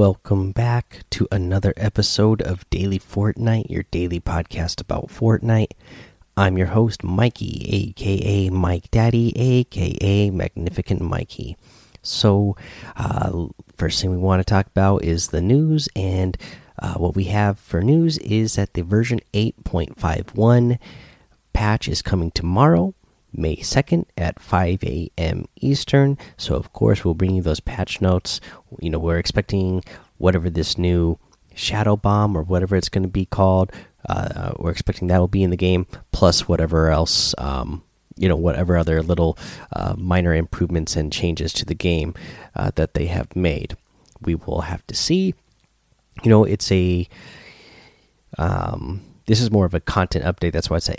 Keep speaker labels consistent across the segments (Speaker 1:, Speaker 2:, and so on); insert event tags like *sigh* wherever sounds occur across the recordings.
Speaker 1: welcome back to another episode of Daily Fortnite, your daily podcast about Fortnite. I'm your host, Mikey, aka Mike Daddy, aka Magnificent Mikey. So, uh, first thing we want to talk about is the news, and uh, what we have for news is that the version 8.51 patch is coming tomorrow. May 2nd at 5 a.m. Eastern. So, of course, we'll bring you those patch notes. You know, we're expecting whatever this new Shadow Bomb or whatever it's going to be called, uh, we're expecting that will be in the game, plus whatever else, um, you know, whatever other little uh, minor improvements and changes to the game uh, that they have made. We will have to see. You know, it's a. Um, this is more of a content update. That's why I say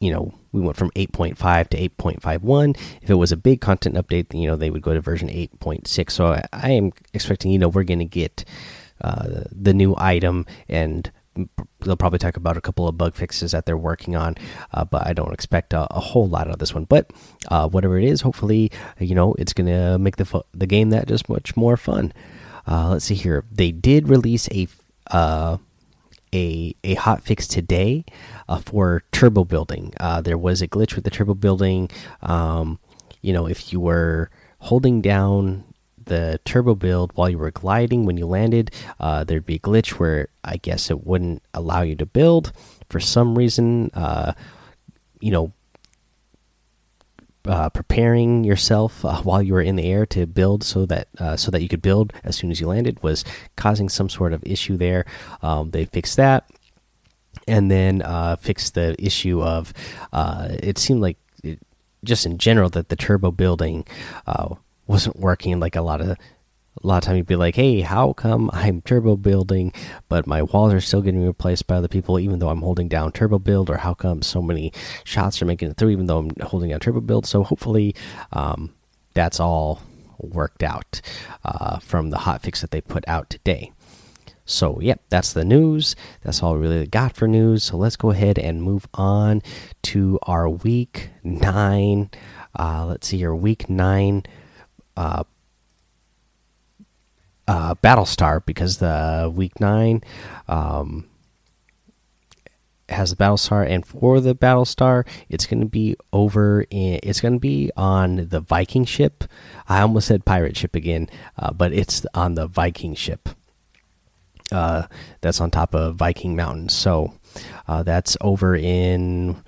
Speaker 1: you know we went from 8.5 to 8.51 if it was a big content update you know they would go to version 8.6 so i, I am expecting you know we're going to get uh, the new item and they'll probably talk about a couple of bug fixes that they're working on uh, but i don't expect a, a, whole lot of this one. But uh, whatever it is hopefully you know it's going to make the the game that just much more fun. Uh, let's see here. They did release a uh, a a hot fix today uh, for turbo building. Uh, there was a glitch with the turbo building. Um, you know, if you were holding down the turbo build while you were gliding when you landed, uh, there'd be a glitch where I guess it wouldn't allow you to build for some reason. Uh, you know, uh, preparing yourself uh, while you were in the air to build so that uh, so that you could build as soon as you landed was causing some sort of issue there. Um, they fixed that, and then uh, fixed the issue of uh, it seemed like it, just in general that the turbo building wasn't working like a lot of a lot of time you'd be like, "Hey, how come I'm turbo building, but my walls are still getting replaced by other people, even though I'm holding down turbo build? Or how come so many shots are making it through, even though I'm holding down turbo build?" So hopefully, um, that's all worked out uh, from the hot fix that they put out today. So, yep, that's the news. That's all we really got for news. So let's go ahead and move on to our week nine. Uh, let's see your week nine uh, uh, Battlestar because the week nine um, has the Battlestar, and for the Battlestar, it's going to be over. In, it's going to be on the Viking ship. I almost said pirate ship again, uh, but it's on the Viking ship. Uh, that's on top of Viking Mountain. So uh, that's over in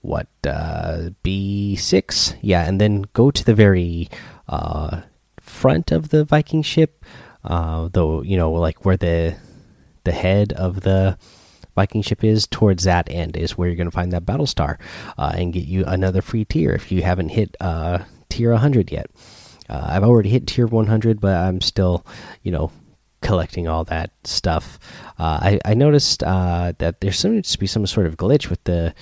Speaker 1: what uh, B six, yeah, and then go to the very uh, front of the Viking ship uh, though you know like where the the head of the Viking ship is towards that end is where you're going to find that battle star uh, and get you another free tier if you haven't hit uh, tier 100 yet. Uh, I've already hit tier 100, but I'm still, you know, collecting all that stuff. Uh, I, I noticed uh, that there seems to be some sort of glitch with the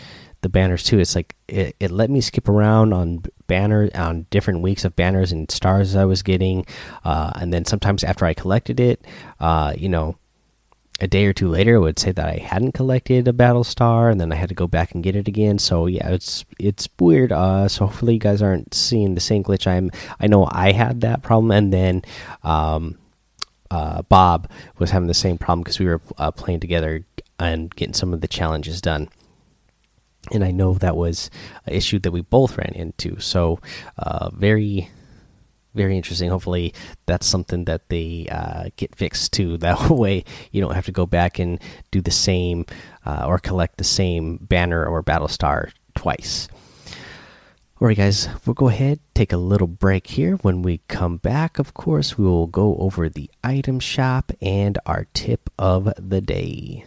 Speaker 1: the banners too. It's like it, it let me skip around on banner on different weeks of banners and stars I was getting, uh, and then sometimes after I collected it, uh, you know, a day or two later, it would say that I hadn't collected a battle star, and then I had to go back and get it again. So yeah, it's it's weird. Uh, so hopefully you guys aren't seeing the same glitch. I'm I know I had that problem, and then um, uh, Bob was having the same problem because we were uh, playing together and getting some of the challenges done and I know that was an issue that we both ran into. So, uh, very, very interesting. Hopefully, that's something that they uh, get fixed too. *laughs* That way, you don't have to go back and do the same uh, or collect the same banner or battle star twice. All right, guys, we'll go ahead, take a little break here. When we come back, of course, we will go over the item shop and our tip of the day.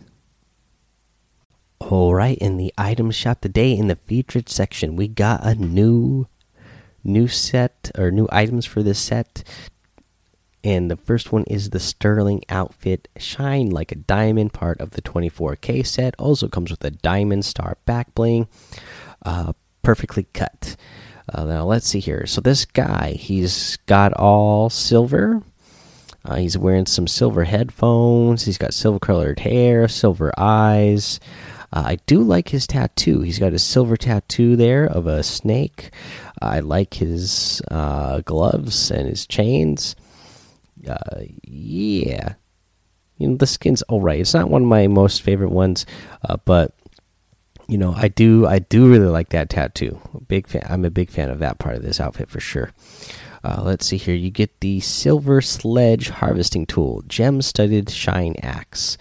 Speaker 1: All right, in the item shop today, in the featured section, we got a new, new set or new items for this set. And the first one is the Sterling outfit, shine like a diamond, part of the 24K set. Also comes with a diamond star back bling, uh, perfectly cut. Uh, now let's see here. So this guy, he's got all silver. Uh, he's wearing some silver headphones. He's got silver colored hair, silver eyes. Uh, I do like his tattoo. He's got a silver tattoo there of a snake. I like his uh, gloves and his chains. Uh, yeah, you know the skin's all right. It's not one of my most favorite ones, uh, but you know I do I do really like that tattoo. Big fan. I'm a big fan of that part of this outfit for sure. Uh, let's see here. You get the silver sledge harvesting tool, gem studded shine axe.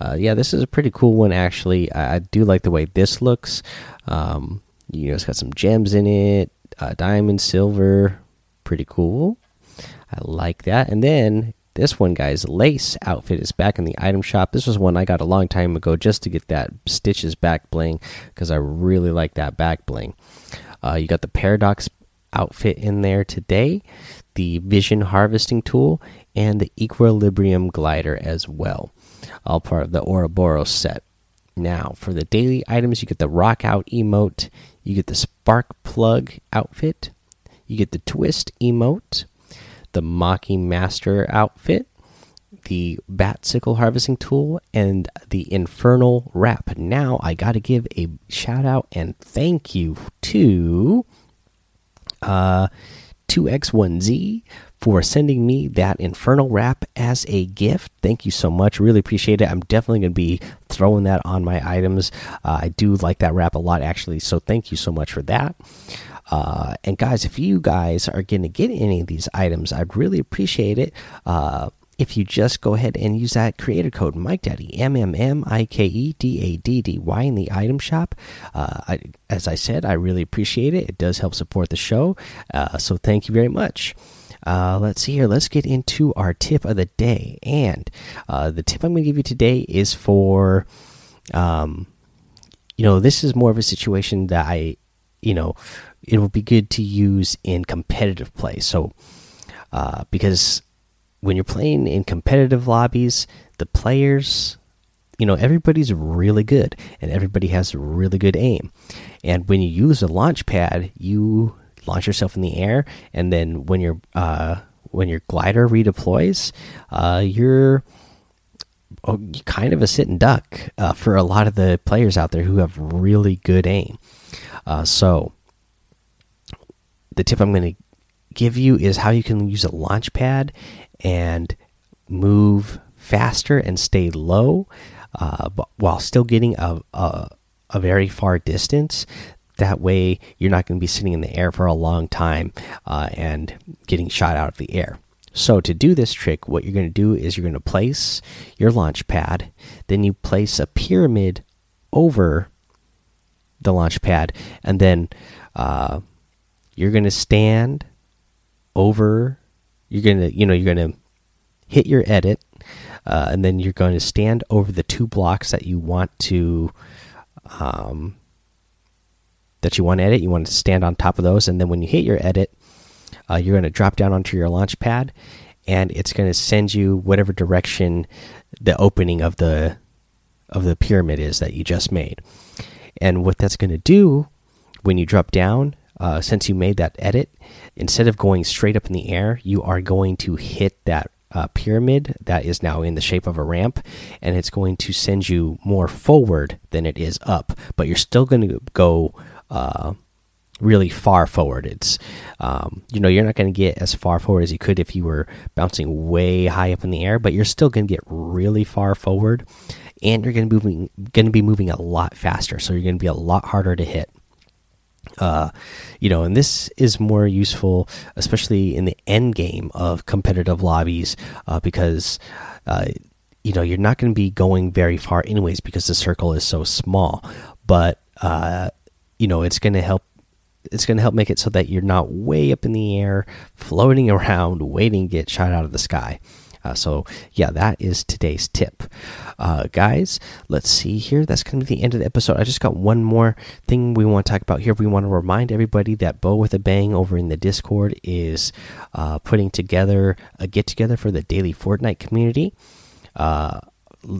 Speaker 1: Uh, yeah, this is a pretty cool one actually. I, I do like the way this looks. Um, you know, it's got some gems in it, uh, diamond, silver, pretty cool. I like that. And then this one, guys, lace outfit is back in the item shop. This was one I got a long time ago just to get that stitches back bling because I really like that back bling. Uh, you got the paradox outfit in there today, the vision harvesting tool, and the equilibrium glider as well. All part of the Ouroboros set. Now, for the daily items, you get the rock out emote, you get the spark plug outfit, you get the twist emote, the Mogul Master outfit, the bat sickle harvesting tool, and the infernal wrap. Now, I got to give a shout out and thank you to uh, 2x1z for sending me that infernal wrap as a gift. Thank you so much. Really appreciate it. I'm definitely going to be throwing that on my items. Uh, I do like that wrap a lot, actually. So thank you so much for that. Uh, and guys, if you guys are going to get any of these items, I'd really appreciate it. Uh, if you just go ahead and use that creator code Mike Daddy M M M I K E D A D D Y in the item shop. Uh, I, as I said, I really appreciate it. It does help support the show. Uh, so thank you very much. Uh, let's see here. Let's get into our tip of the day. And uh, the tip I'm going to give you today is for, um, you know, this is more of a situation that I, you know, it will be good to use in competitive play. So, uh, because when you're playing in competitive lobbies, the players, you know, everybody's really good and everybody has really good aim. And when you use a launch pad, you launch yourself in the air, and then when your uh, when your glider redeploys, uh, you're oh, kind of a sitting duck uh, for a lot of the players out there who have really good aim. Uh, so, the tip I'm going to give you is how you can use a launch pad and move faster and stay low uh, while still getting a, a, a very far distance that way, you're not going to be sitting in the air for a long time uh, and getting shot out of the air. So, to do this trick, what you're going to do is you're going to place your launch pad, then you place a pyramid over the launch pad, and then uh, you're going to stand over. You're going to, you know, you're going to hit your edit, uh, and then you're going to stand over the two blocks that you want to um, that you want to edit. You want to stand on top of those, and then when you hit your edit, uh, you're going to drop down onto your launch pad, and it's going to send you whatever direction the opening of the of the pyramid is that you just made. And what that's going to do when you drop down, uh, since you made that edit, instead of going straight up in the air, you are going to hit that uh, pyramid that is now in the shape of a ramp, and it's going to send you more forward than it is up. But you're still going to go uh, really far forward. It's um, you know you're not going to get as far forward as you could if you were bouncing way high up in the air, but you're still going to get really far forward, and you're going to moving going to be moving a lot faster. So you're going to be a lot harder to hit. Uh, you know, and this is more useful, especially in the end game of competitive lobbies, uh, because uh, you know you're not going to be going very far anyways because the circle is so small. But uh, you know it's going to help it's going to help make it so that you're not way up in the air floating *laughs* around waiting to get shot out of the sky. Uh, so yeah that is today's tip. Uh, guys let's see here. That's going to be the end of the episode. I just got one more thing we want to talk about here. We want to remind everybody that bow with a bang over in the discord is uh, putting together a get together for the daily fortnite community. Uh,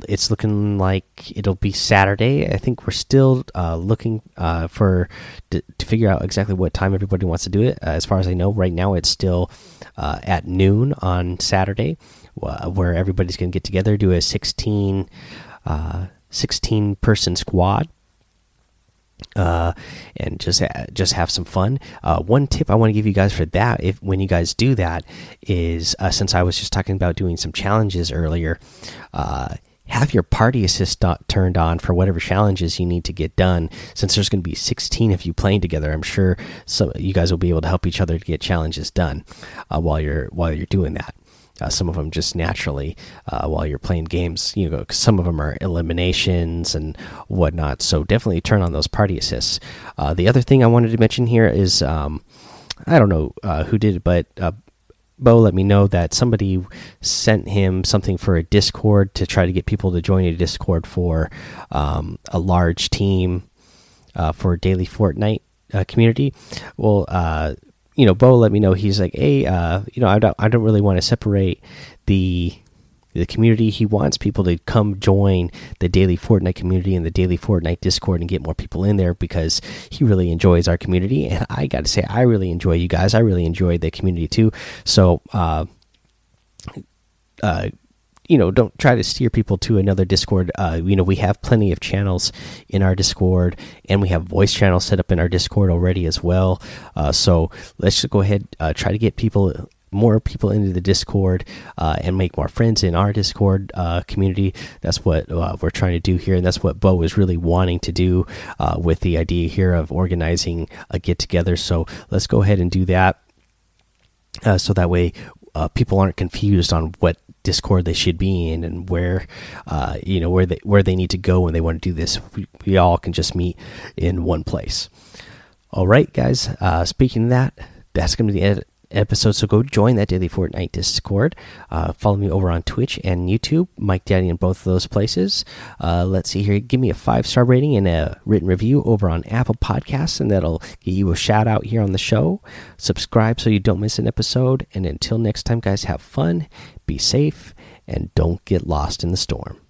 Speaker 1: it's looking like it'll be Saturday. I think we're still uh, looking uh, for to, to, figure out exactly what time everybody wants to do it. Uh, as far as I know, right now it's still uh, at noon on Saturday, where everybody's going to get together, do a 16, uh, 16 person squad. uh, and just just have some fun. One tip I want to give you guys for that, if when you guys do that, is since I was just talking about doing some challenges earlier, have your party assist turned on for whatever challenges you need to get done. Since there's going to be 16 of you playing together, I'm sure some you guys will be able to help each other to get challenges done uh, while you're while you're doing that. Uh, some of them just naturally uh, while you're playing games. You know, some of them are eliminations and whatnot. So definitely turn on those party assists. Uh, the other thing I wanted to mention here is um, I don't know uh, who did it, but uh, Bo let me know that somebody sent him something for a Discord to try to get people to join a Discord for um, a large team uh, for daily Fortnite uh, community. Well, uh, you know, Bo let me know he's like, hey, uh, you know, I don't, I don't really want to separate the the community. He wants people to come join the daily Fortnite community and the daily Fortnite Discord and get more people in there because he really enjoys our community. And I got to say, I really enjoy you guys. I really enjoy the community too. So, uh, uh, you know, don't try to steer people to another Discord. Uh, you know, we have plenty of channels in our Discord, and we have voice channels set up in our Discord already as well. Uh, so let's just go ahead, uh, try to get people more people into the Discord uh, and make more friends in our Discord uh, community. That's what uh, we're trying to do here, and that's what Bo is really wanting to do uh, with the idea here of organizing a get together. So let's go ahead and do that, uh, so that way uh, people aren't confused on what Discord they should be in and where you know where they where they need to go when they want to do this. We, we all can just meet in one place. All right, guys. speaking of that, that's going to be the edit episode. So go join that daily Fortnite Discord. Uh, follow me over on Twitch and YouTube, Mike Daddy in both of those places. Uh, let's see here. Give me a five star rating and a written review over on Apple Podcasts, and that'll get you a shout out here on the show. Subscribe so you don't miss an episode. And until next time, guys, have fun, be safe, and don't get lost in the storm.